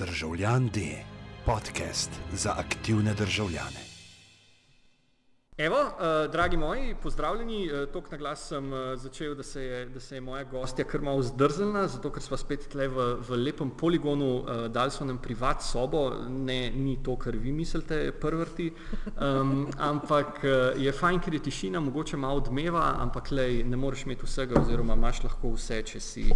Državljan D, podcast za aktivne državljane. Evo, uh, dragi moji, pozdravljeni. Uh, Tok na glas sem uh, začel, da se, je, da se je moja gostja kar malo zdrznila, zato ker smo spet tle v, v lepem poligonu, uh, dali so nam privat sobo, ne ni to, kar vi mislite, prvrti, um, ampak uh, je fajn, ker je tišina, mogoče malo odmeva, ampak lej, ne moreš imeti vsega oziroma imaš lahko vse, če si,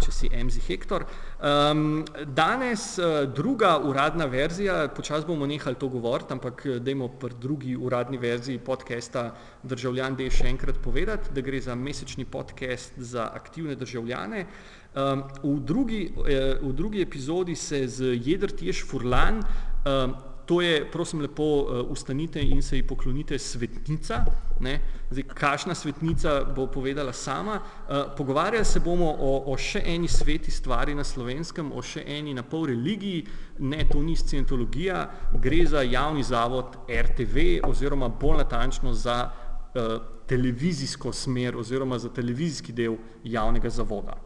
če si MZ Hektor. Um, danes uh, druga uradna verzija, počas bomo nehali to govoriti, ampak dajmo pri drugi uradni verziji verziji podcasta Državljan D še enkrat povedati, da gre za mesečni podcast za aktivne državljane. Um, v, drugi, eh, v drugi epizodi se z Jedrtjež Furlan um, to je, prosim lepo, uh, ustanite in se ji poklonite svetnica. Ne? Zdaj, kašna svetnica bo povedala sama. Uh, pogovarjali se bomo o, o še eni sveti stvari na slovenskem, o še eni na pol religiji. Ne, to ni scientologija, gre za javni zavod RTV oziroma bolj natančno za uh, televizijsko smer oziroma za televizijski del javnega zavoda.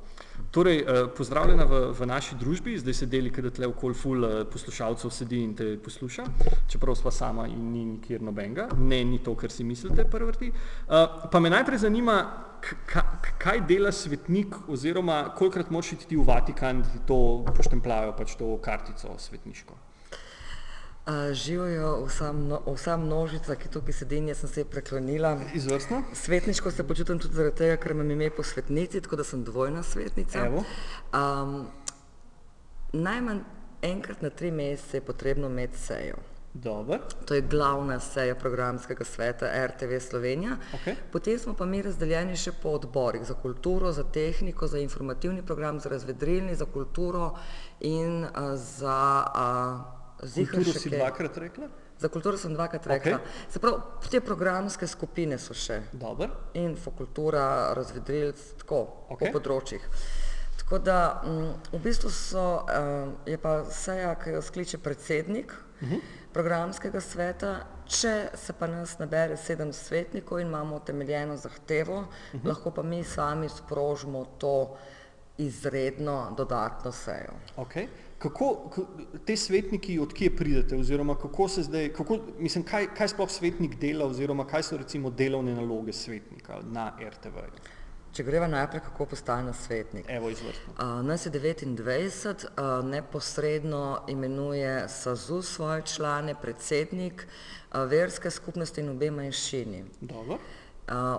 Torej, eh, pozdravljena v, v naši družbi, zdaj se deli, kada tle okol ful eh, poslušalcev sedi in te posluša, čeprav sva sama in ni nikjer nobenga, ne, ni to, kar si mislite prvrti. Uh, pa me najprej zanima, kaj dela svetnik oziroma kolikrat moraš iti v Vatikan, da ti to poštemplajo, pač to kartico svetniško živijo vsa, mno, vsa množica, ki tukaj sedi in jaz sem se preklonila. Izvrstno. Svetniško se počutim tudi zaradi tega, ker imam ime po svetnici, tako da sem dvojna svetnica. Um, najmanj enkrat na tri mesece je potrebno imeti sejo. Dobar. To je glavna seja programskega sveta RTV Slovenija. Okay. Potem smo pa mi razdeljeni še po odborih za kulturo, za tehniko, za informativni program, za razvedrilni, za kulturo in uh, za uh, Zihar kulturo si dvakrat rekla? Za kulturo sem dvakrat rekla. Okay. Se pravi, te programske skupine so še. Dobar. Infokultura, razvedrilc, tako, okay. po področjih. Tako da m, mm, v bistvu so, um, je pa seja, ki jo skliče predsednik uh mhm. -huh. programskega sveta, če se pa nas nabere sedem svetnikov in imamo temeljeno zahtevo, uh mhm. -huh. lahko pa mi sami sprožimo to izredno dodatno sejo. Okay kako te svetniki, odkje pridete, oziroma kako se zdaj, kako, mislim, kaj, kaj sploh svetnik dela, oziroma kaj so recimo delovne naloge svetnika na RTV? Če greva najprej, kako postane svetnik. Evo, izvrstno. Uh, nas je 29, uh, neposredno imenuje SAZU svoje člane, predsednik, uh, verske skupnosti in obe manjšini. Dobro.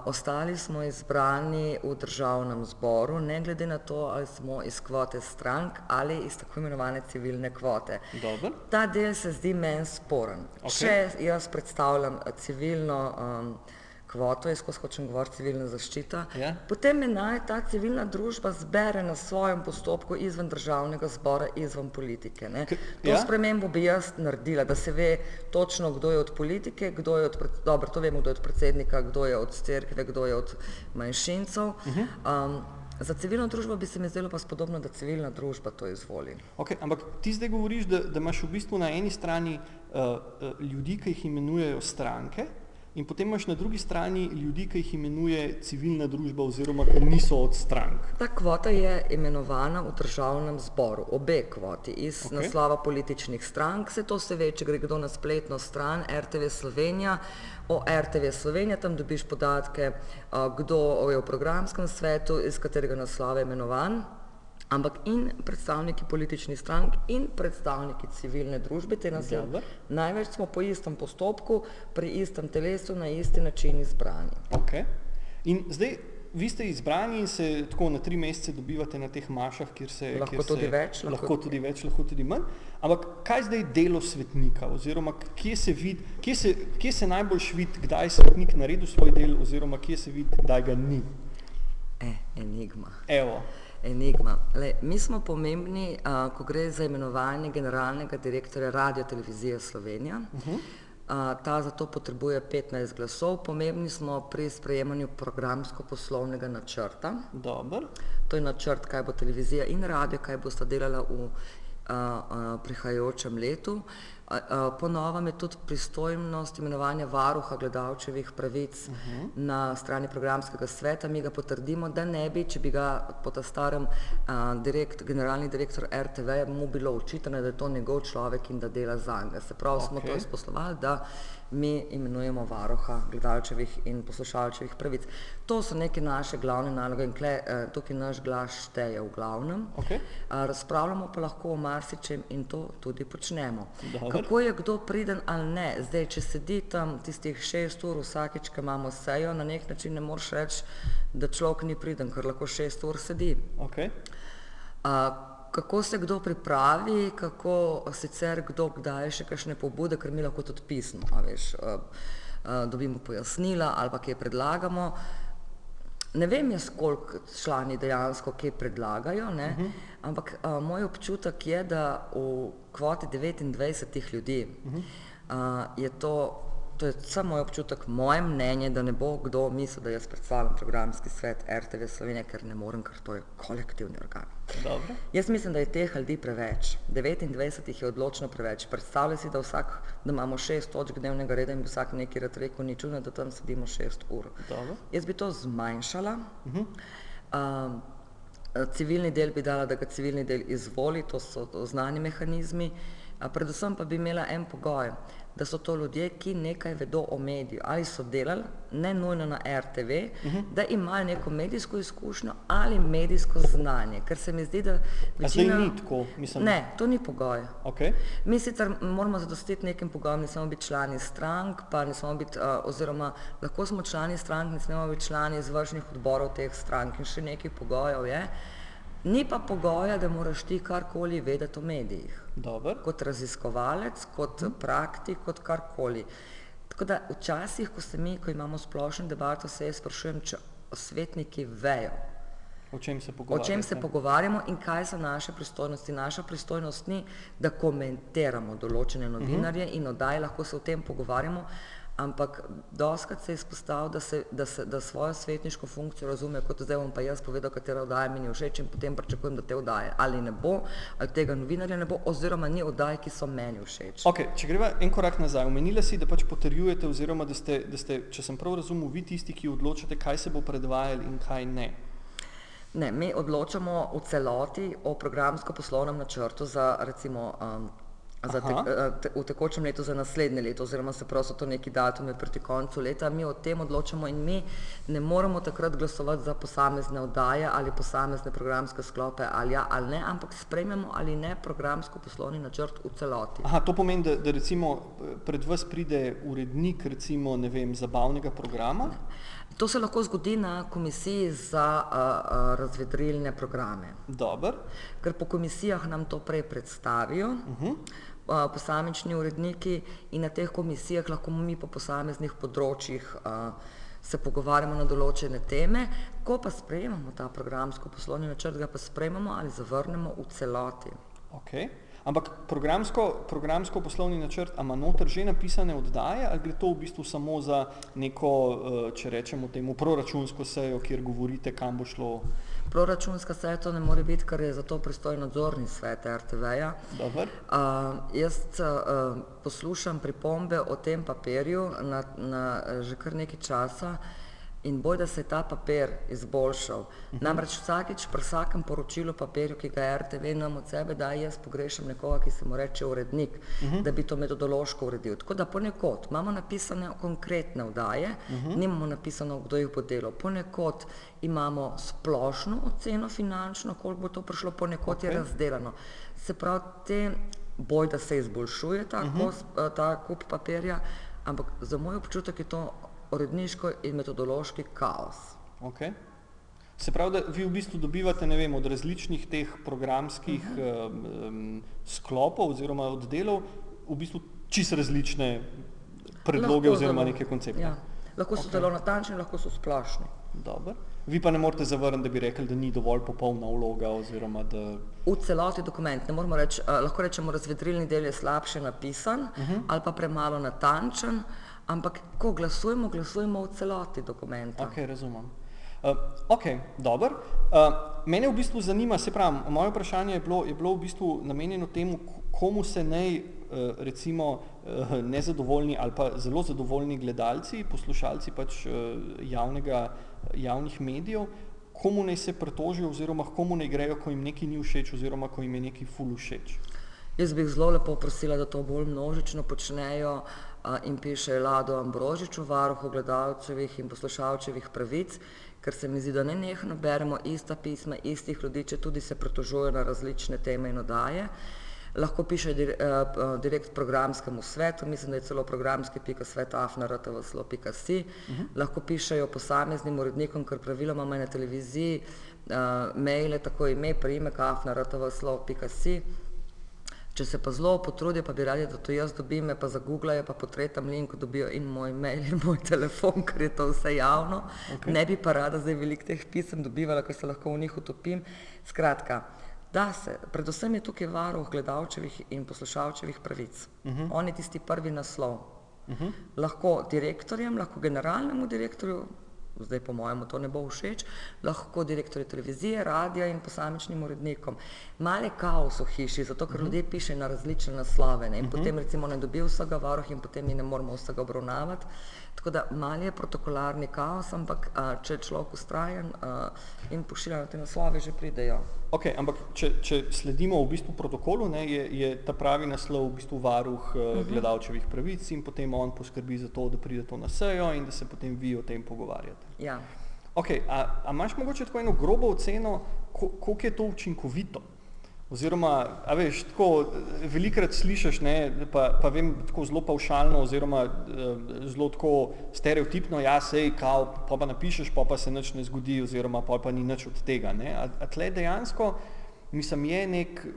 Ostali smo izbrani v državnem zboru, ne glede na to, ali smo iz kvote strank ali iz tako imenovane civilne kvote. Dobar. Ta del se zdi meni sporen. Okay. Če jaz predstavljam civilno um, kvoto, jaz ko hočem govoriti civilna zaščita, yeah. Ja. potem me naj ta civilna družba zbere na svojem postopku izven državnega zbora, izven politike. K, to yeah. Ja. spremembo bi jaz naredila, da se ve točno, kdo je od politike, kdo je od, dobro, to vemo, kdo je od predsednika, kdo je od cerkve, kdo je od manjšincev. Uh. -huh. um, Za civilno družbo bi se mi zdelo pa spodobno, da civilna družba to izvoli. Okay, ampak ti zdaj govoriš, da, da imaš v bistvu na eni strani uh, ljudi, ki jih imenujejo stranke, In potem imaš na drugi strani ljudi, ki jih imenuje civilna družba oziroma ki niso od strank. Ta kvota je imenovana v državnem zboru, obe kvoti iz okay. naslova političnih strank. Se to se ve, če gre kdo na spletno stran RTV Slovenija. O RTV Slovenija tam dobiš podatke, kdo je v programskem svetu, iz katerega naslova je imenovan ampak in predstavniki političnih strank in predstavniki civilne družbe, te nas je največ smo po istem postopku, pri istem telesu, na isti način izbrani. Okay. In zdaj, vi ste izbrani in se tako na tri mesece dobivate na teh mašah, kjer se... Lahko kjer tudi se, več. Lahko, lahko tudi več, lahko tudi manj. Ampak kaj zdaj delo svetnika, oziroma kje se, vid, kje se, kje se najbolj vidi, kdaj je svetnik naredil svoj del, oziroma kje se vidi, kdaj ga ni? E, enigma. Evo enigma. Le, mi smo pomembni, uh, ko gre za imenovanje generalnega direktorja Radio Televizije Slovenija. Uh -huh. uh, ta zato potrebuje 15 glasov. Pomembni smo pri sprejemanju programsko-poslovnega načrta. Dobar. To je načrt, kaj bo televizija in radio, kaj bosta delala v uh, uh, prihajajočem letu. Po novem je tudi pristojnost imenovanja varuha gledalčevih pravic uh -huh. na strani programskega sveta. Mi ga potrdimo, da ne bi, če bi ga po ta starem direkt, generalni direktor RTV mu bilo očitano, da je to njegov človek in da dela za njega. Se pravi, okay. smo to izposlovali, da mi imenujemo varoha gledalčevih in poslušalčevih pravic. To so neke naše glavne naloge in kle, eh, tukaj naš glas šteje v glavnem. Okay. Razpravljamo pa lahko o marsičem in to tudi počnemo. Dobar. Kako je kdo priden ali ne? Zdaj, če sedi tam tistih šest ur vsakeč, ko imamo sejo, na nek način ne moreš reči, da človek ni priden, ker lahko šest ur sedi. Okay. Uh, kako se kdo pripravi, kako sicer kdo kdaj še kakšne pobude, ker mi lahko tudi pismo, veš, uh, uh, dobimo pojasnila ali pa kje predlagamo. Ne vem jaz, koliko člani dejansko kje predlagajo, uh mhm. -huh. ampak uh, moj občutek je, da v kvoti 29 ljudi uh -huh. uh, je to to je samo moj občutek, moje mnenje, da ne bo kdo mislil, da jaz predstavljam programski svet RTV Slovenije, ker ne morem, ker to je kolektivni organ. Dobro. Jaz mislim, da je teh ljudi preveč. 29 jih je odločno preveč. Predstavljaj si, da, vsak, da imamo šest točk dnevnega reda in bi vsak neki rad rekel, ni čudno, da tam sedimo šest ur. Dobro. Jaz bi to zmanjšala. Uh -huh. um, civilni del bi dala, da ga civilni del izvoli, to so to znani mehanizmi. Predvsem pa bi imela en pogoj da so to ljudje, ki nekaj vedo o mediju, ali so delali, ne nujno na RTV, uh mhm. -huh. da imajo neko medijsko izkušnjo ali medijsko znanje. Ker se mi zdi, da večina... ni tako. Mislim... Ne, to ni pogoj. Okay. Mi sicer moramo zadostiti nekim pogojem, ne smemo biti člani strank, pa ne smemo biti, uh, oziroma lahko smo člani strank, ne smemo biti člani izvršnih odborov teh strank in še nekaj pogojev je. Ni pa pogoja, da moraš ti karkoli vedeti o medijih. Dobar. Kot raziskovalec, kot hmm. praktik, kot karkoli. Tako da včasih, ko se mi, ko imamo splošno debato, se jaz sprašujem, če svetniki vejo. O čem se pogovarjamo? O čem se pogovarjamo in kaj so naše pristojnosti. Naša pristojnost ni, da komentiramo določene novinarje uh -huh. in oddaj lahko se o tem pogovarjamo, ampak doskrat se izpostavlja, da, se, da, se, da svojo svetniško funkcijo razume kot zdaj bom pa jaz povedal, katera oddaja mi ni všeč in potem pričakujem, da te oddaje ali ne bo, ali tega novinarja ne bo, oziroma ni oddaje, ki so meni všeč. Okay, če greva en korak nazaj, omenila si, da pač potrjujete oziroma da ste, da ste, če sem prav razumel, vi tisti, ki odločate, kaj se bo predvajali in kaj ne. Ne, mi odločamo v celoti o programsko-poslovnem načrtu za recimo um, za te, eh, te, v tekočem letu za naslednje leto, oziroma se pravi, so to neki datumi proti koncu leta. Mi o tem odločamo in mi ne moramo takrat glasovati za posamezne oddaje ali posamezne programske sklope ali ja ali ne, ampak sprejmemo ali ne programsko poslovni načrt v celoti. Aha, to pomeni, da, da recimo pred vas pride urednik recimo, ne vem, zabavnega programa? To se lahko zgodi na komisiji za uh, uh, razvedrilne programe. Dobar. Ker po komisijah nam to prej predstavijo. Uh -huh posamični uredniki in na teh komisijah lahko mi po posameznih področjih se pogovarjamo na določene teme, ko pa sprejemamo ta programsko poslovni načrt, ga pa sprejemamo ali zavrnemo v celoti. Okay. Ampak programsko, programsko poslovni načrt, ima noter že napisane oddaje ali gre to v bistvu samo za neko, če rečemo temu, proračunsko sejo, kjer govorite, kam bo šlo? proračunska seja to ne more biti, ker je za to pristojen nadzorni svet RTV-ja. Uh, jaz uh, poslušam pripombe o tem papirju na, na že kar nekaj časa in boj, da se je ta papir izboljšal. Uh -huh. Namreč vsakič pri vsakem poročilu papirju, ki ga RTV nam od sebe da, jaz pogrešam nekoga, ki se mu reče urednik, uh -huh. da bi to metodološko uredil. Tako da ponekod imamo napisane konkretne vdaje, uh -huh. nimamo napisano, kdo jih bo delal. Ponekod imamo splošno oceno finančno, koliko bo to prišlo, ponekod okay. je razdelano. Se pravi, te boj, da se izboljšuje ta, uh -huh. kos, ta kup papirja, ampak za moj občutek je to uredniško in metodološki kaos. Okay. Se pravi, da vi v bistvu dobivate vem, od različnih teh programskih uh -huh. um, sklopov oziroma oddelov v bistvu čisto različne predloge lahko oziroma zelo, neke koncepte. Ja. Lahko so okay. zelo natančni, lahko so splošni. Dobar. Vi pa ne morete zavrniti, da bi rekli, da ni dovolj popolna vloga oziroma da... V celoti dokument, ne moramo reči, uh, lahko rečemo, razvedrilni del je slabše napisan uh -huh. ali pa premalo natančen, uh, ampak ko glasujemo, glasujemo v celoti dokumenta. Ok, razumem. Uh, ok, dobro. Uh, mene v bistvu zanima, se pravi, moje vprašanje je bilo, je bilo v bistvu namenjeno temu, komu se naj uh, recimo uh, nezadovoljni ali pa zelo zadovoljni gledalci, poslušalci pač uh, javnega, javnih medijev, komu naj se pritožijo oziroma komu naj grejo, ko jim nekaj ni všeč oziroma ko jim je nekaj ful všeč. Jaz bi zelo lepo prosila, da to bolj množično počnejo in piše Lado Ambrožiču, varuhu gledalčevih in poslušalčevih pravic, ker se mi zdi, da ne nehno beremo ista pisma istih ljudi, če tudi se pritožujejo na različne teme in odaje. Lahko piše direkt programskemu svetu, mislim, da je celo programski.svetafnartvslo.si, uh -huh. lahko pišejo posameznim urednikom, ker praviloma ima na televiziji uh, maile, tako ime, priimek afnartvslo.si. Če se pa zelo potrudijo, pa bi radi, da to jaz dobim, me pa zagooglajo, pa po tretjem linku dobijo in moj mail in moj telefon, ker je to vse javno. Okay. Ne bi pa rada zdaj veliko teh pisem dobivala, ker se lahko v njih utopim. Skratka, da se, predvsem je tukaj varuh gledalčevih in poslušalčevih pravic. Uh -huh. On je tisti prvi naslov. Uh -huh. Lahko direktorjem, lahko generalnemu direktorju, zdaj po mojemu to ne bo všeč, lahko direktorju televizije, radia in posamičnim urednikom. Male kaos v hiši, zato ker uh -huh. ljudje pišejo na različne naslove ne? in uh -huh. potem recimo ne dobijo vsega varuh in potem mi ne moramo vsega obravnavati. Tako da mal je protokolarni kaos, ampak a, če je človek ustrajen a, in pošilja na te naslove, že pridejo. Ok, ampak če, če sledimo v bistvu protokolu, ne, je, je ta pravi naslov v bistvu varuh uh -huh. gledalčevih pravic in potem on poskrbi za to, da pride to na sejo in da se potem vi o tem pogovarjate. Ja. Ok, a, a imaš mogoče tako eno grobo oceno, koliko je to učinkovito? Oziroma, a veš, tako velikrat slišiš, ne, pa, pa vem tako zelo paušalno oziroma zelo tako stereotipno, ja, sej, kao, pa pa napišeš, pa pa se nič ne zgodi oziroma pa pa ni nič od tega, ne. A, a tle dejansko, mislim, je nek,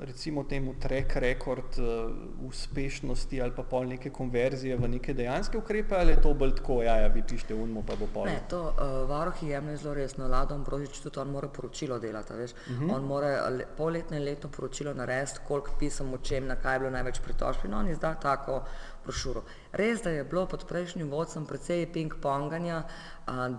recimo temu, track record uh, uspešnosti ali pa pol neke konverzije v neke dejanske ukrepe ali je to bolj tako, ja, ja, vi pišete unmo, pa bo pol. Ne, to uh, varuhi jemlje zelo resno, Ladom Brožič tudi on mora poročilo delati, veš, uh -huh. on mora le, polletno in letno poročilo narediti, koliko pisem, o čem, na kaj je bilo največ pritožb in on izda tako brošuro. Res, da je bilo pod prejšnjim vodcem precej ping-ponganja,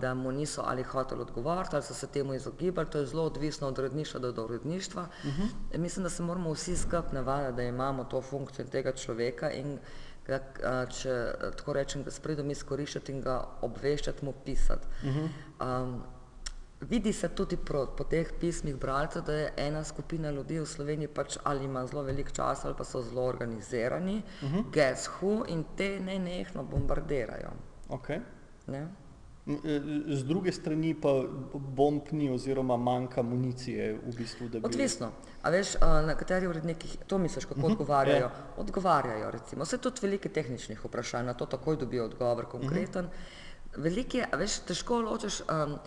da mu niso ali hoteli odgovoriti ali so se temu izogibali, to je zelo odvisno od uredništva do uredništva. Uh -huh. Mislim, da se moramo vsi skup navaditi, da imamo to funkcijo tega človeka in ga, če tako rečem, da s pridom izkoriščati in ga obveščati, mu pisati. Uh -huh. um, Vidi se tudi pro, po teh pismih bralcev, da je ena skupina ljudi v Sloveniji pač ali ima zelo velik čas ali pa so zelo organizirani, uh -huh. guess who, in te ne nehno bombardirajo. Okay. Ne? Z druge strani pa bomb ni oziroma manjka municije v bistvu, da bi... Odvisno. A veš, na kateri uredniki, to misliš, kako uh -huh. odgovarjajo? Odgovarjajo, recimo. Vse tudi velike tehničnih vprašanj, na to takoj dobijo odgovor konkreten. Uh -huh. Velike, a veš, težko ločeš, um,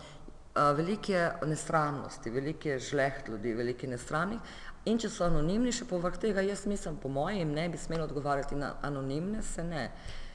velike nesramnosti, velike žleht ljudi, velike nesramnih. In če so anonimni, še povrh tega, jaz mislim, po mojem, ne bi smeli odgovarjati na anonimne, se ne.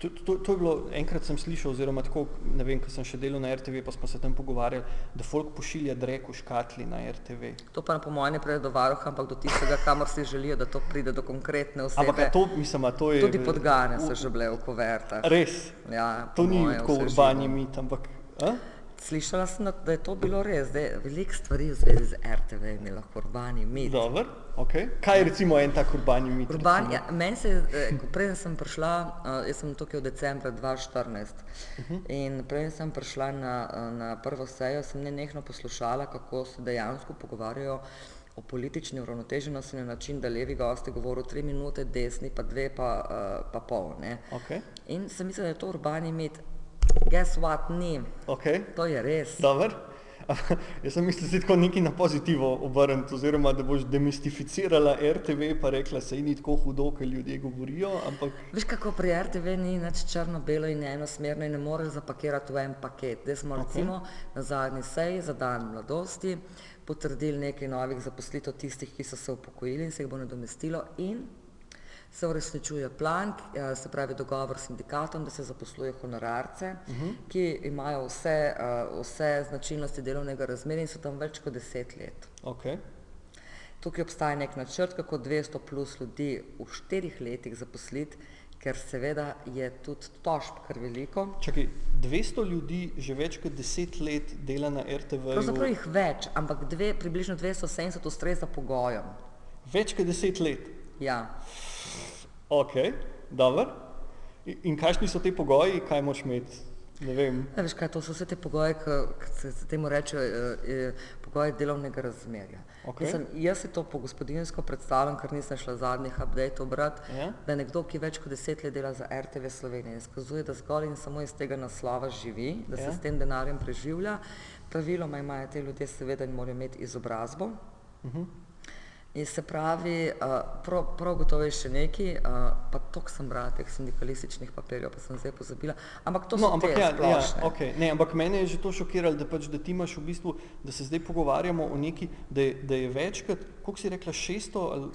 To, to, to je bilo, enkrat sem slišal, oziroma tako, ne vem, ko sem še delal na RTV, pa smo se tam pogovarjali, da folk pošilja drek v škatli na RTV. To pa po mojem ne pride do varuha, ampak do tistega, kamor si želijo, da to pride do konkretne osebe. Ampak to, mislim, to je... Tudi podgane so že bile v kuvertah. Res? Ja, to ni tako urbani mit, ampak... A? Slišala sem, da je to bilo res, da je veliko stvari v zvezi z RTV imel lahko urbani mit. Dobar, okay. Kaj je recimo en tak urbani mit? Urbani, ja, meni se, preden sem prišla, jaz sem tukaj v decembra 2014 uh -huh. in preden sem prišla na, na prvo sejo, sem nenehno poslušala, kako se dejansko pogovarjajo o politični uravnoteženosti na način, da levi gosti govorijo tri minute, desni pa dve pa, pa pol. Okay. In sem mislila, da je to urbani mit. Guess what, ni. Okay. To je res. Dobar. Jaz sem mislil, da si tako nekaj na pozitivo obrnil, oziroma da boš demistificirala RTV, pa rekla, se ni tako hudo, kot ljudje govorijo. Ampak... Veš, kako pri RTV ni nič črno-belo in enosmerno in ne moreš zapakirati v en paket. Zdaj smo okay. recimo na zadnji seji za dan mladosti potrdili nekaj novih zaposlitev tistih, ki so se upokojili in se jih bo nadomestilo in se uresničuje plan, se pravi dogovor s sindikatom, da se zaposluje honorarce, uh -huh. ki imajo vse, vse značilnosti delovnega razmerja in so tam več kot deset let. Okay. Tukaj obstaja nek načrt, kako 200 plus ljudi v štirih letih zaposliti, ker seveda je tudi tožb kar veliko. Čakaj, 200 ljudi že več kot 10 let dela na RTV. Pravzaprav jih več, ampak dve, približno 270 ustreza pogojem. Več kot 10 let? Ja. Ok, dobro. In kakšni so ti pogoji, kaj moč imeti? Ne vem. Ja, veš kaj, to so vse te pogoje, ki se, se temu reče eh, pogoje delovnega razmerja. Okay. Jaz, sem, jaz se to po gospodinsko predstavljam, ker nisem šla zadnjih update obrat, Ja. da nekdo, ki več kot deset let dela za RTV Slovenije, izkazuje, da zgolj in samo iz tega naslova živi, da se Ja. s tem denarjem preživlja. Praviloma imajo te ljudje seveda in morajo imeti izobrazbo. Uh -huh. In se pravi, uh, prav, prav gotovo je še nekaj, uh, pa to sem brala teh sindikalističnih papirjev, pa sem zdaj pozabila, ampak to No, ampak ja, ja, splošne. okay. ne, ampak mene je že to šokiralo, da, pač, da ti imaš v bistvu, da se zdaj pogovarjamo o neki, da je, da je večkrat, koliko si rekla, 600 ali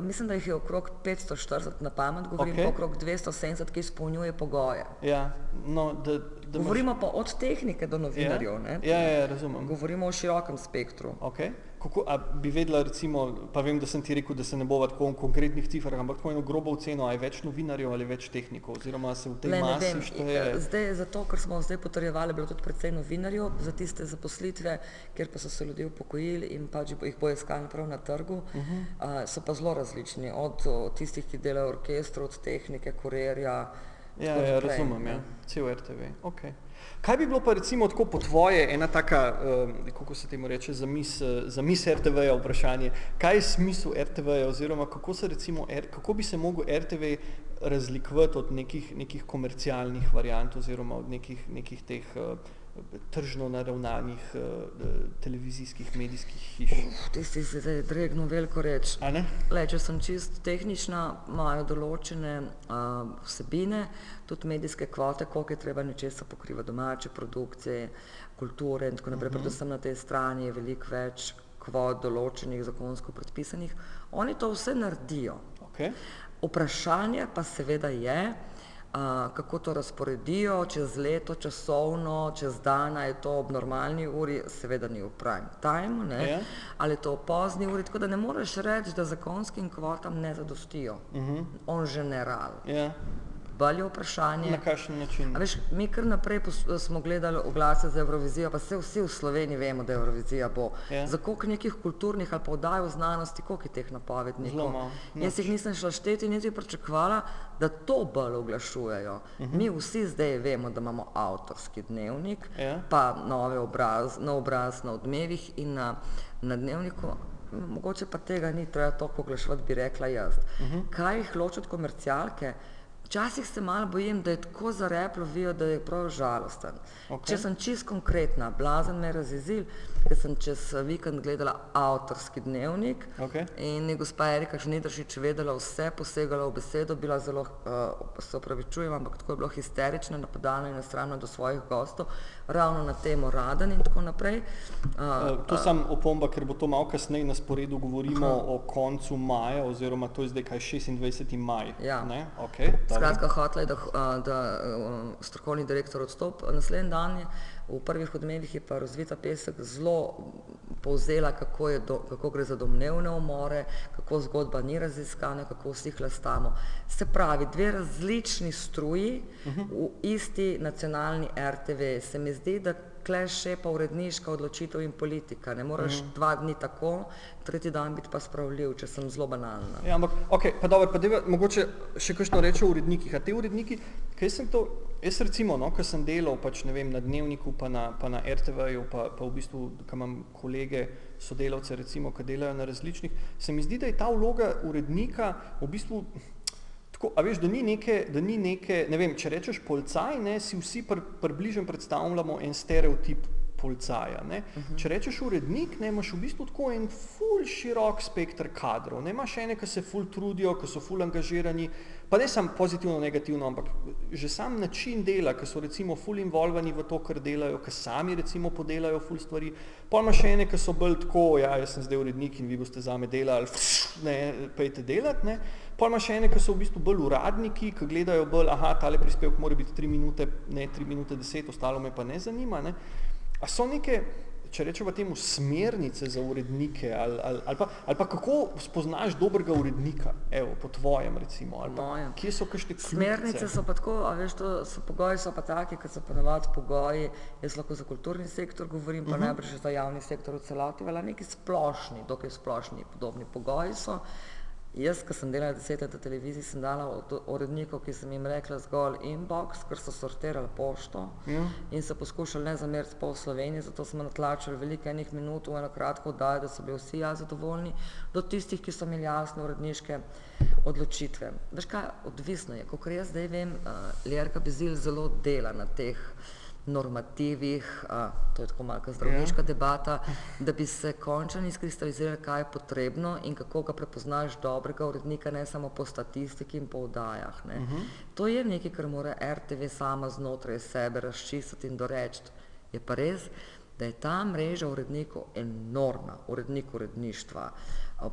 Mislim, da jih je okrog 540 na pamet, govorim Okej. okay. okrog 270, ki izpolnjuje pogoje. ja, no, da, da imaš- Govorimo pa od tehnike do novinarjev, ne? Ja, ja, ja, razumem. Govorimo o širokem spektru. Okay. Kako, a bi vedela, recimo, pa vem, da sem ti rekel, da se ne bova tako v konkretnih cifrah, ampak tako eno grobo oceno, a je več novinarjev ali več tehnikov, oziroma se v tej Le, masi vem, šteje. zdaj zato, ker smo zdaj potrjevali, je bilo tudi predvsej novinarjev za tiste zaposlitve, kjer pa so se ljudje upokojili in pač jih bo iskali prav na trgu, uh. -huh. uh, so pa zelo različni, od o, tistih, ki delajo v orkestru, od tehnike, kurerja. Ja, ja, razumem, ja. cel RTV. Okay. Kaj bi bilo pa recimo tako po tvoje, ena taka, uh, kako se temu reče, zamis, zamis RTV-ja vprašanje, kaj je smisel RTV-ja oziroma kako, recimo, R, kako bi se mogel RTV razlikovati od nekih, nekih komercialnih variant oziroma od nekih, nekih teh uh, tržno naravnanih uh, televizijskih medijskih hiš? Tisti se zdaj dregno veliko. A ne? Le, če sem čist tehnična, imajo določene uh, vsebine, tudi medijske kvote, koliko je treba nečesa pokrivati, domače produkcije, kulture in tako naprej. Uh -huh. Predvsem na tej strani je veliko več kvot določenih, zakonsko predpisanih. Oni to vse naredijo. Okay. Vprašanje pa seveda je, kako to razporedijo čez leto, časovno, čez dan, je to ob normalni uri, seveda ni v prime time, ne, Ja. ali je to v pozni uri, tako da ne moreš reči, da zakonskim kvotam ne zadostijo. Uh -huh. On general. Ja. Bolj je vprašanje. Na kakšen način? A veš, mi kar naprej smo gledali oglase za Eurovizijo, pa se vsi v Sloveniji vemo, da Eurovizija bo. Ja. Za koliko nekih kulturnih ali pa vdaj v znanosti, koliko je teh napovednikov? Malo, Jaz jih nisem šla šteti, niti pričakovala, da to bolj oglašujejo. Uh Mhm. -huh. Mi vsi zdaj vemo, da imamo avtorski dnevnik, Ja. pa nove obraz, nov obraz na odmevih in na, na dnevniku. Mogoče pa tega ni treba toliko oglaševati, bi rekla jaz. Uh Mhm. -huh. Kaj jih loči od komercialke? Včasih se malo bojim, da je tako zarep lovijo, da je prav žalosten. Okay. Če sem čist konkretna, blazen me je razjezil, ker sem čez vikend gledala avtorski dnevnik Okej. in je gospa Erika Žnidršič vedela vse, posegala v besedo, bila zelo, uh, se opravičujem, ampak tako je bilo histerična, napadalna in nasramna do svojih gostov, ravno na temo Radan in tako naprej. Uh, Uh, to sam opomba, ker bo to malo kasneje na sporedu, govorimo Aha. o koncu maja, oziroma to je zdaj kaj 26. maj. Ja. Ne? Okay. Skratka, hotela je, da, a, da um, strokovni direktor odstopi. Naslednji dan je v prvih odmevih je pa razvita pesek zelo povzela, kako, je do, kako gre za domnevne umore, kako zgodba ni raziskana, kako vsi hlastamo. Se pravi, dve različni struji v isti nacionalni RTV. Se mi zdi, da kleše pa uredniška odločitev in politika. Ne moreš dva dni tako, tretji dan biti pa spravljiv, če sem zelo banalna. Ja, ampak, okay, pa dobro, pa deva, mogoče še kakšno reče o urednikih. A te uredniki, kaj sem to, jaz recimo, no, ko sem delal pač, vem, na dnevniku, pa na, pa na RTV-ju, pa, pa v bistvu, ko imam kolege, sodelavce, recimo, ki delajo na različnih, se mi zdi, da je ta vloga urednika v bistvu Tako, a veš, da ni neke, da ni neke, ne vem, če rečeš policaj, ne, si vsi pr, približno predstavljamo en stereotip policaja. Ne. Uh -huh. Če rečeš urednik, ne, imaš v bistvu tako en ful širok spektr kadrov. Ne imaš ene, ki se ful trudijo, ki so ful angažirani, pa ne samo pozitivno, negativno, ampak že sam način dela, ki so recimo ful involvani v to, kar delajo, ki sami recimo podelajo ful stvari. Pa imaš ene, ki so bolj tako, ja, jaz sem zdaj urednik in vi boste zame delali, ne, pejte delati. Ne. Pa imaš ene, ki so v bistvu bolj uradniki, ki gledajo bolj, aha, tale prispevek mora biti 3 minute, ne 3 minute 10, ostalo me pa ne zanima. Ne. A so neke, če rečemo temu, smernice za urednike ali, ali, ali, pa, ali pa kako spoznaš dobrega urednika, evo, po tvojem recimo, ali pa Mojem. kje so kakšne Smernice so pa tako, a veš, to so pogoji so pa taki, kot so ponovadi pogoji, jaz lahko za kulturni sektor govorim, pa uh -huh. najbrž za javni sektor v celoti, vela neki splošni, dokaj splošni podobni pogoji so. Jaz, ko sem delala deset let na televiziji, sem dala od urednikov, ki sem jim rekla zgolj inbox, ker so sortirali pošto ja. in so poskušali ne zameriti pol Slovenije, zato smo natlačili veliko enih minut v eno kratko oddajo, da so bili vsi ja zadovoljni, do tistih, ki so imeli jasne uredniške odločitve. Veš kaj, odvisno je, kot jaz zdaj vem, uh, Ljerka Bezil zelo dela na teh normativih, a, to je tako malka zdravniška ja. debata, da bi se končno izkristalizirali, kaj je potrebno in kako ga prepoznaš dobrega urednika, ne samo po statistiki in po vdajah. Uh -huh. To je nekaj, kar mora RTV sama znotraj sebe razčistiti in doreči. Je pa res, da je ta mreža urednikov enormna, urednik uredništva,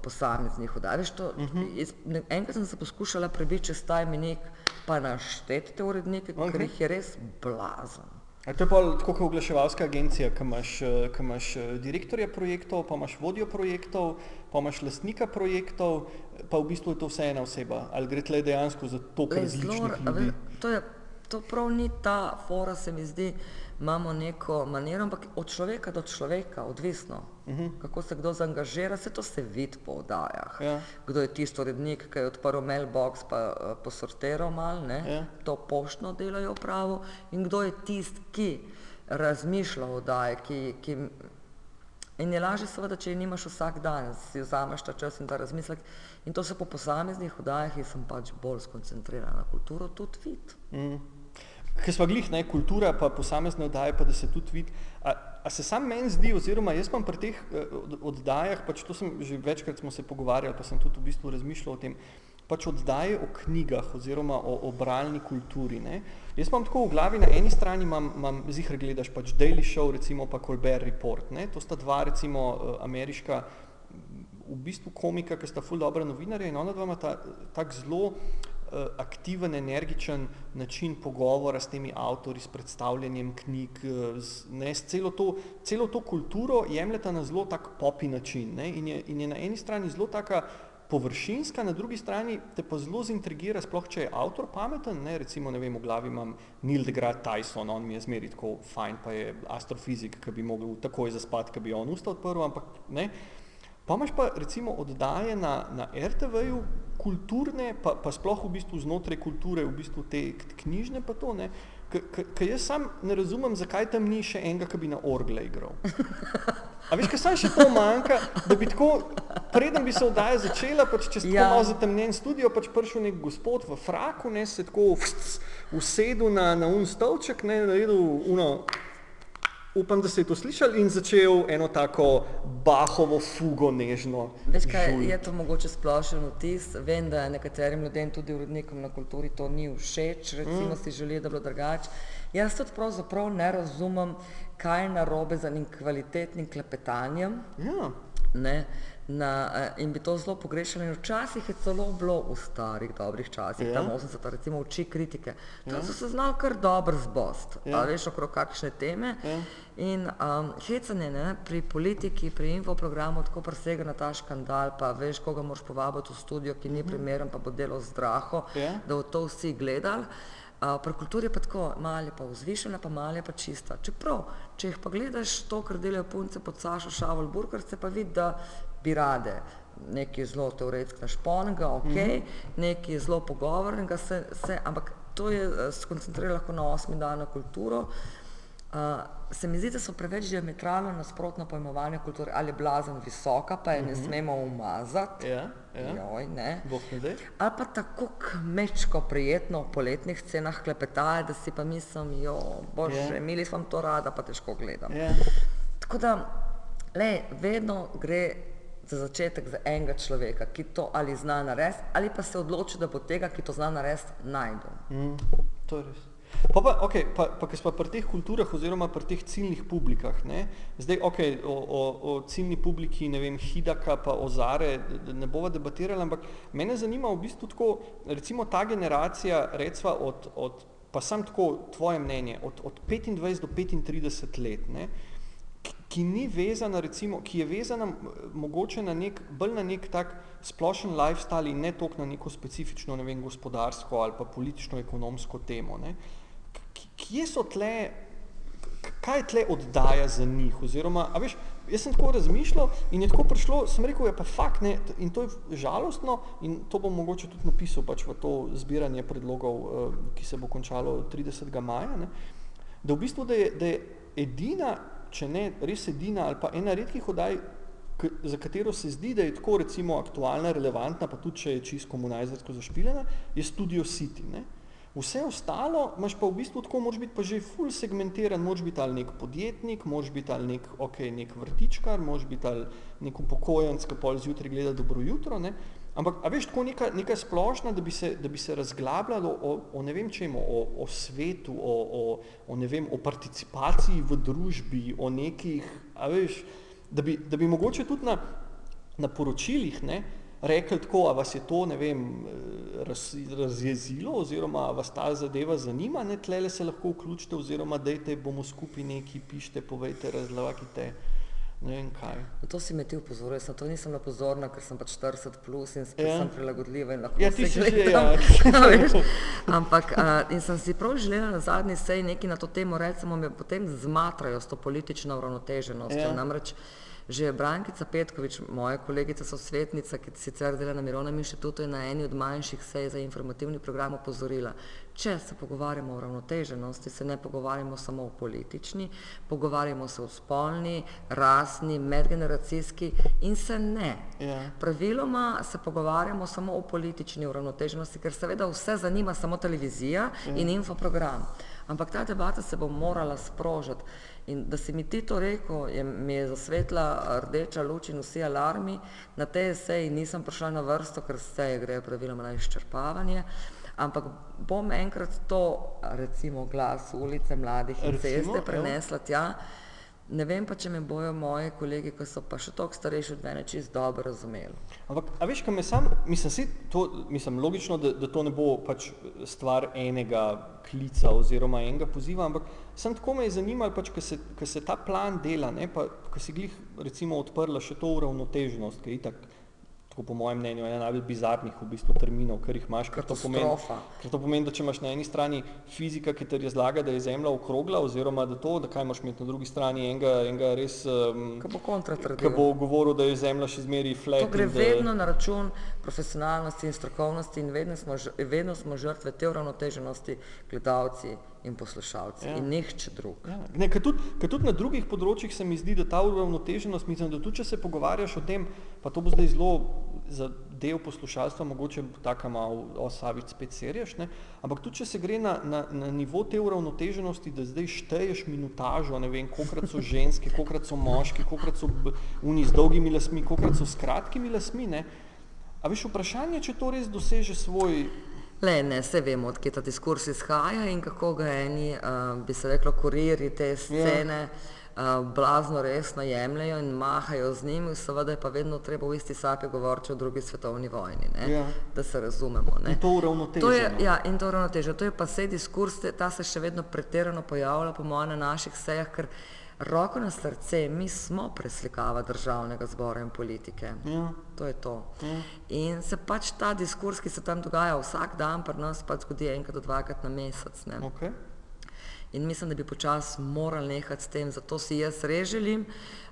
posameznih vdaj. Veš, to, uh -huh. Enkrat sem se poskušala prebiti čez ta imenik, pa našteti te urednike, okay. ker jih je res blazen. A to je pa tako kot oglaševalska agencija, ki imaš, ki imaš direktorja projektov, pa imaš vodjo projektov, pa imaš lastnika projektov, pa v bistvu je to vse ena oseba. Ali gre tle dejansko za to, kar različnih ljudi? To, je, to prav ni ta fora, se mi zdi, imamo neko manero, ampak od človeka do človeka, odvisno, uh -huh. kako se kdo zaangažira, se to se vidi po oddajah. Ja. Kdo je tisto rednik, ki je odprl mailbox pa uh, posortiral mal, ne, ja. to poštno delajo pravo, in kdo je tisti, ki razmišlja o oddaji, ki, ki In je lažje seveda, če nimaš vsak dan, si vzameš ta čas in ta razmislek. In to se po posameznih oddajah, jaz sem pač bolj skoncentriran na kulturo, tudi vid. Mm. Ker smo glih, ne, kultura pa posamezne oddaje, pa da se tudi vidi. A, a se sam meni zdi, oziroma jaz imam pri teh uh, oddajah, pač to sem že večkrat smo se pogovarjali, pa sem tudi v bistvu razmišljal o tem, pač oddaje o knjigah oziroma o, o bralni kulturi. Ne. Jaz imam tako v glavi, na eni strani imam, imam zihar gledaš pač Daily Show, recimo pa Colbert Report. Ne. To sta dva recimo uh, ameriška v bistvu komika, ki sta ful dobra novinarja in ona dva ima ta, tak zelo aktiven, energičen način pogovora s temi avtori, s predstavljanjem knjig, z, ne, s celo to, celo to kulturo jemljeta na zelo tak popi način ne, in, je, in je na eni strani zelo taka površinska, na drugi strani te pa zelo zintrigira, sploh če je avtor pameten, ne, recimo, ne vem, v glavi imam Neil deGrasse Tyson, on mi je zmeri tako fajn, pa je astrofizik, ki bi mogel takoj zaspati, ki bi on ustal prvo, ampak ne, Pa imaš pa recimo oddaje na, na RTV-ju, kulturne, pa, pa sploh v bistvu znotraj kulture, v bistvu te knjižne pa to, ne, ker jaz sam ne razumem, zakaj tam ni še enega, ki bi na orgle igral. A veš, kaj sam še to manjka, da bi tako, preden bi se oddaja začela, pač če se ja. tako malo zatemnjen studio, pač prišel nek gospod v fraku, ne, se tako usedel na, na un stolček, ne, naredil uno, upam, da ste to slišali in začel eno tako bahovo fugo nežno. Veš kaj, žul. je to mogoče splošen vtis, vem, da nekaterim ljudem, tudi urednikom na kulturi, to ni všeč, recimo mm. si želijo, da bi bilo drugače. Jaz tudi pravzaprav ne razumem, kaj je narobe z enim kvalitetnim klepetanjem. Ja. Ne, na, eh, in bi to zelo pogrešali. Včasih je celo bilo v starih dobrih časih, ja. tam 80, recimo oči kritike. Tam ja. so se znali kar dobro zbost, ja. veš, okrog kakšne teme. Ja. In um, hecanje ne, pri politiki, pri infoprogramu tako presega na ta škandal, pa veš, koga moraš povabiti v studio, ki ni mhm. primeren, pa bo delo zdraho, ja. da bo to vsi gledali. Uh, pri kulturi je pa tako, malo je pa vzvišena, pa malo je pa čista. Čeprav, če jih pa gledaš to, kar delajo punce pod Sašo Šavol Burkar, se pa vidi, da bi rade nekaj zelo teoretskega šponega, ok, mm -hmm. nekaj zelo pogovornega, se, se, ampak to je skoncentrirano lahko na osmi dan na kulturo. Uh, se mi zdi, da so preveč diametralno nasprotno pojmovanje kulture, ali je blazen visoka, pa je ne mm -hmm. smemo umazati. Ja, ja. Joj, ne. ne ali pa tako kmečko, prijetno v poletnih scenah klepetaje, da si pa mislim, jo, bože, ja. imeli smo to rada, pa težko gledam. Ja. Tako da, le, vedno gre za začetek za enega človeka, ki to ali zna narediti, ali pa se odloči, da bo tega, ki to zna narediti, najdel. Mm, to je res. Pa, pa, okay, pa, pa ker smo pri teh kulturah oziroma pri teh ciljnih publikah, ne? zdaj ok, o, o, o ciljni publiki, ne vem, Hidaka pa Ozare, ne bova debatirala, ampak mene zanima v bistvu tako, recimo ta generacija, recva od, od pa sam tako tvoje mnenje, od, od 25 do 35 let, ne? ki ki ni vezana, recimo, ki je vezana mogoče na nek, bolj na nek tak splošen lifestyle in ne toliko na neko specifično, ne vem, gospodarsko ali pa politično-ekonomsko temo. Ne. Kje so tle, kaj tle oddaja za njih? Oziroma, a veš, jaz sem tako razmišljal in je tako prišlo, sem rekel, je pa fakt, ne, in to je žalostno in to bom mogoče tudi napisal pač v to zbiranje predlogov, uh, ki se bo končalo 30. maja, ne, da v bistvu, da je, da je edina če ne res edina ali pa ena redkih oddaj, za katero se zdi, da je tako recimo aktualna, relevantna, pa tudi če je čisto komunajzersko zašpilena, je Studio City. Ne? Vse ostalo imaš pa v bistvu tako, moraš biti pa že full segmentiran, moraš biti ali nek podjetnik, moraš biti ali nek, okay, nek vrtičkar, moraš biti ali nek upokojenc, ki pol zjutraj gleda dobro jutro, ne? Ampak, a veš, tako neka, neka splošna, da bi se, da bi se razglabljalo o, o ne vem čemu, o, o svetu, o, o, o, ne vem, o participaciji v družbi, o nekih, a veš, da bi, da bi mogoče tudi na, na poročilih, rekli tako, a vas je to, ne vem, raz, razjezilo oziroma vas ta zadeva zanima, ne, tlele se lahko vključite oziroma dejte, bomo skupaj neki, pišite, povejte, razlagite. Ne vem kaj. To si me ti upozoril, jaz na to nisem bila pozorna, ker sem pač 40 plus in spet ja. sem prilagodljiva in lahko ja, se gledam. Ja. Ampak uh, in sem si prav želela na zadnji seji nekaj na to temo, recimo me potem zmatrajo s to politično uravnoteženostjo. Ja. Namreč Že Brankica Petkovič, moja kolegica sosvetnica, ki sicer dela na Mirovnem inštitutu, je na eni od manjših sej za informativni program opozorila, če se pogovarjamo o ravnoteženosti, se ne pogovarjamo samo o politični, pogovarjamo se o spolni, rasni, medgeneracijski in se ne. Yeah. Ja. Praviloma se pogovarjamo samo o politični uravnoteženosti, ker seveda vse zanima samo televizija yeah. Ja. in infoprogram. Ampak ta debata se bo morala sprožiti. In da si mi ti to rekel, je, mi je zasvetla rdeča luč in vsi alarmi. Na tej seji nisem prišla na vrsto, ker seje grejo praviloma na izčrpavanje, ampak bom enkrat to, recimo glas ulice mladih in ceste ja. prenesla tja. Ne vem pa, če me bojo moji kolegi, ki so pa še toliko starejši od mene, čist dobro razumeli. Ampak, a veš, kaj me sam, mislim, si to, mislim, logično, da, da to ne bo pač stvar enega klica oziroma enega poziva, ampak sem tako me je zanimal, pač, ko se, se ta plan dela, ne, pa, ko si glih recimo odprla še to uravnoteženost, ki je itak, tako po mojem mnenju, ena najbolj bizarnih v bistvu terminov, ker jih imaš, ker to, pomeni, ker to pomeni, da če imaš na eni strani fizika, ki ti razlaga, da je Zemlja okrogla, oziroma da to, da kaj imaš imeti na drugi strani enega, enega res, um, ki bo, bo govoril, da je Zemlja še zmeri flat. To gre da, vedno na račun profesionalnosti in strokovnosti in vedno smo, vedno smo žrtve te uravnoteženosti gledalci in poslušalci ja. in nihče drug. Ja. Ne, ker tudi, tudi na drugih področjih se mi zdi, da ta uravnoteženost, mislim, da tudi če se pogovarjaš o tem, pa to bo zdaj zelo za del poslušalstva, mogoče taka malo osavic spet serješ, ne? ampak tudi če se gre na, na, na nivo te uravnoteženosti, da zdaj šteješ minutažo, ne vem, kolikrat so ženske, kolikrat so moški, kolikrat so uni z dolgimi lasmi, kolikrat so s kratkimi lasmi, ne? A veš, vprašanje, če to res doseže svoj Le, ne, vse vemo, odkje ta diskurs izhaja in kako ga eni, uh, bi se reklo, kuriri te scene yeah. uh, blazno resno jemljajo in mahajo z njimi, seveda je pa vedno treba v isti sapi govoriti o drugi svetovni vojni, ne, yeah. Ja. da se razumemo. Ne. In to uravnoteženo. Ja, in to uravnoteženo. To je pa vse diskurs, ta se še vedno pretirano pojavlja, po mojem, na naših sejah, ker roko na srce, mi smo preslikava državnega zbora in politike. Ja. To je to. Ja. In se pač ta diskurs, ki se tam dogaja vsak dan, pri nas pač zgodi enkrat do dvakrat na mesec. Okay. In mislim, da bi počasi morali nehati s tem, zato si jaz res želim,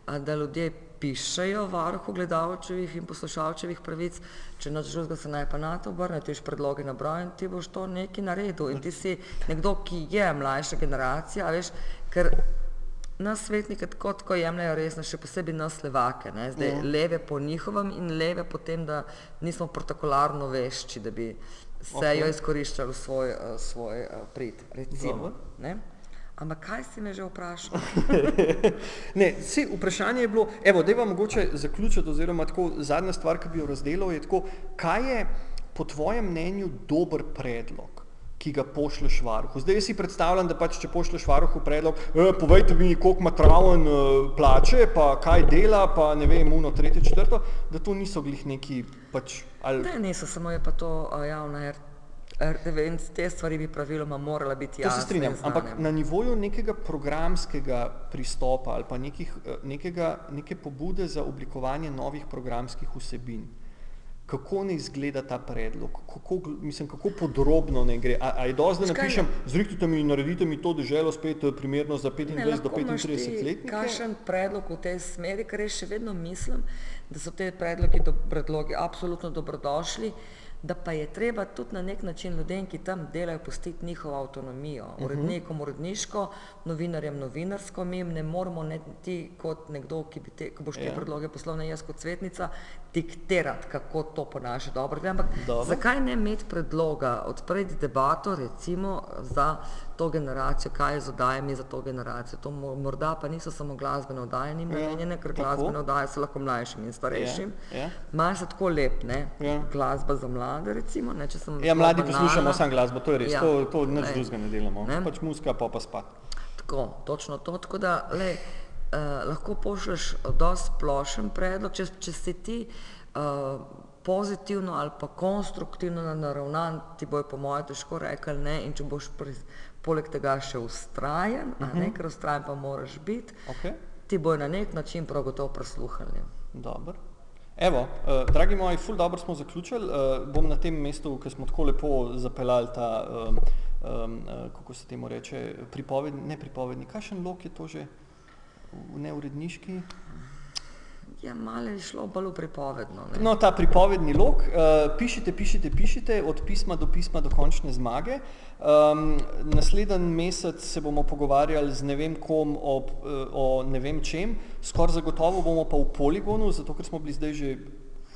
da ljudje pišejo varuhu gledalčevih in poslušalčevih pravic, če noč drugega se naj pa na to obrne, ti predloge nabroj in ti boš to nekaj naredil. In ti si nekdo, ki je mlajša generacija, veš, ker nas svetnike tako, tako jemljajo resno, še posebej nas levake, ne? zdaj ja. leve po njihovem in leve po tem, da nismo protokolarno vešči, da bi se okay. jo izkoriščali v svoj, uh, svoj uh, prid, recimo. Ampak kaj si me že vprašal? ne, si, vprašanje je bilo, evo, da je vam mogoče zaključiti, oziroma tako zadnja stvar, ki bi jo razdelil, je tako, kaj je po tvojem mnenju dober predlog? Ki ga pošlješ varuhu. Zdaj si predstavljam, da pač, če pošlješ varuhu predlog, e, povejte mi, koliko ima traven e, plače, pa kaj dela, pa ne vem, uno, tretje, četrto, da to niso glih neki pač... Ali... Ne, niso, samo je pa to javna RTV in te stvari bi praviloma morala biti To jasne. se strinjam, ampak na nivoju nekega programskega pristopa ali pa nekih, eh, nekega, neke pobude za oblikovanje novih programskih vsebin, kako ne izgleda ta predlog, kako, mislim, kako podrobno ne gre. A, a je dosti, da napišem, zrihtite mi in naredite mi to deželo spet eh, primerno za 25 Ne, do lahko imaš 35 ti letnike? kakšen predlog v tej smeri, ker jaz še vedno mislim, da so te predlogi, do, predlogi absolutno dobrodošli, da pa je treba tudi na nek način ljudem, ki tam delajo, pustiti njihovo avtonomijo. Mhm. Urednikom uredniško, novinarjem novinarsko, mi jim ne moramo ne, ti kot nekdo, ki, bi te, ki boš te Ja. predloge poslal na jaz kot svetnica, diktirati, kako to po naše dobro gre. Ampak Dobro. zakaj ne imeti predloga, odpreti debato recimo za to generacijo, kaj je z oddajami za to generacijo. To mo- morda pa niso samo glasbene oddaje, ni Ja, namenjene, ker glasbene oddaje so lahko mlajšim in starejšim. Ja, ja. Malo se tako lep, ne? Ja. Glasba za mlade recimo, ne, če sem Ja, mladi banalna. poslušamo samo glasbo, to je res, Ja, to, to nič drugega ne delamo. ne. Pač muska, pa pa spat. Tako, točno to. Tako da lej, eh, lahko pošlješ dosti splošen predlog, če, če si ti eh, pozitivno ali pa konstruktivno naravnan, ti bojo po mojem težko rekli ne in če boš pri, poleg tega še ustrajen, uh -huh. ne, ker ustrajen pa moraš biti, Okay. ti bojo na nek način prav gotovo prisluhnili. Dobro. Evo, uh, dragi moji, ful dobro smo zaključili. Uh, bom na tem mestu, ker smo tako lepo zapeljali ta, um, uh, kako se temu reče, pripovedni, ne pripovedni, kakšen lok je to že, v neuredniški? Ja, malo je šlo bolj pripovedno. Ne? No, ta pripovedni lok, uh, pišite, pišite, pišite, od pisma do pisma do končne zmage. Um, naslednji mesec se bomo pogovarjali z ne vem kom o, eh, o ne vem čem, skoraj zagotovo bomo pa v poligonu, zato ker smo bili zdaj že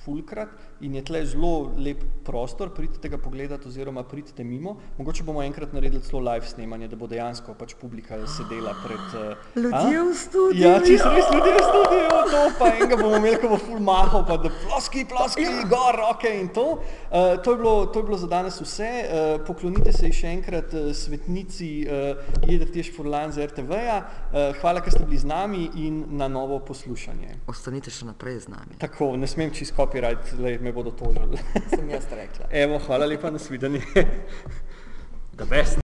fulkrat in je tle zelo lep prostor, pridite ga pogledati oziroma pridite mimo. Mogoče bomo enkrat naredili celo live snemanje, da bo dejansko pač publika sedela pred... Uh, Ljudje v studiu, Ja, čisto ja. res ljudje v studiu, to pa enega bomo imeli, ko bo ful mahal, pa da ploski, ploski, ja. gor, roke in to. Uh, to, je bilo, to je bilo za danes vse. Uh, poklonite se še enkrat uh, svetnici uh, Jedr Tež Furlan z RTV-ja. Uh, hvala, ker ste bili z nami in na novo poslušanje. Ostanite še naprej z nami, Tako, ne smem čist copyright, le me bodo tožili. sem jaz rekla. Evo, hvala lepa, nasvidenje. The best.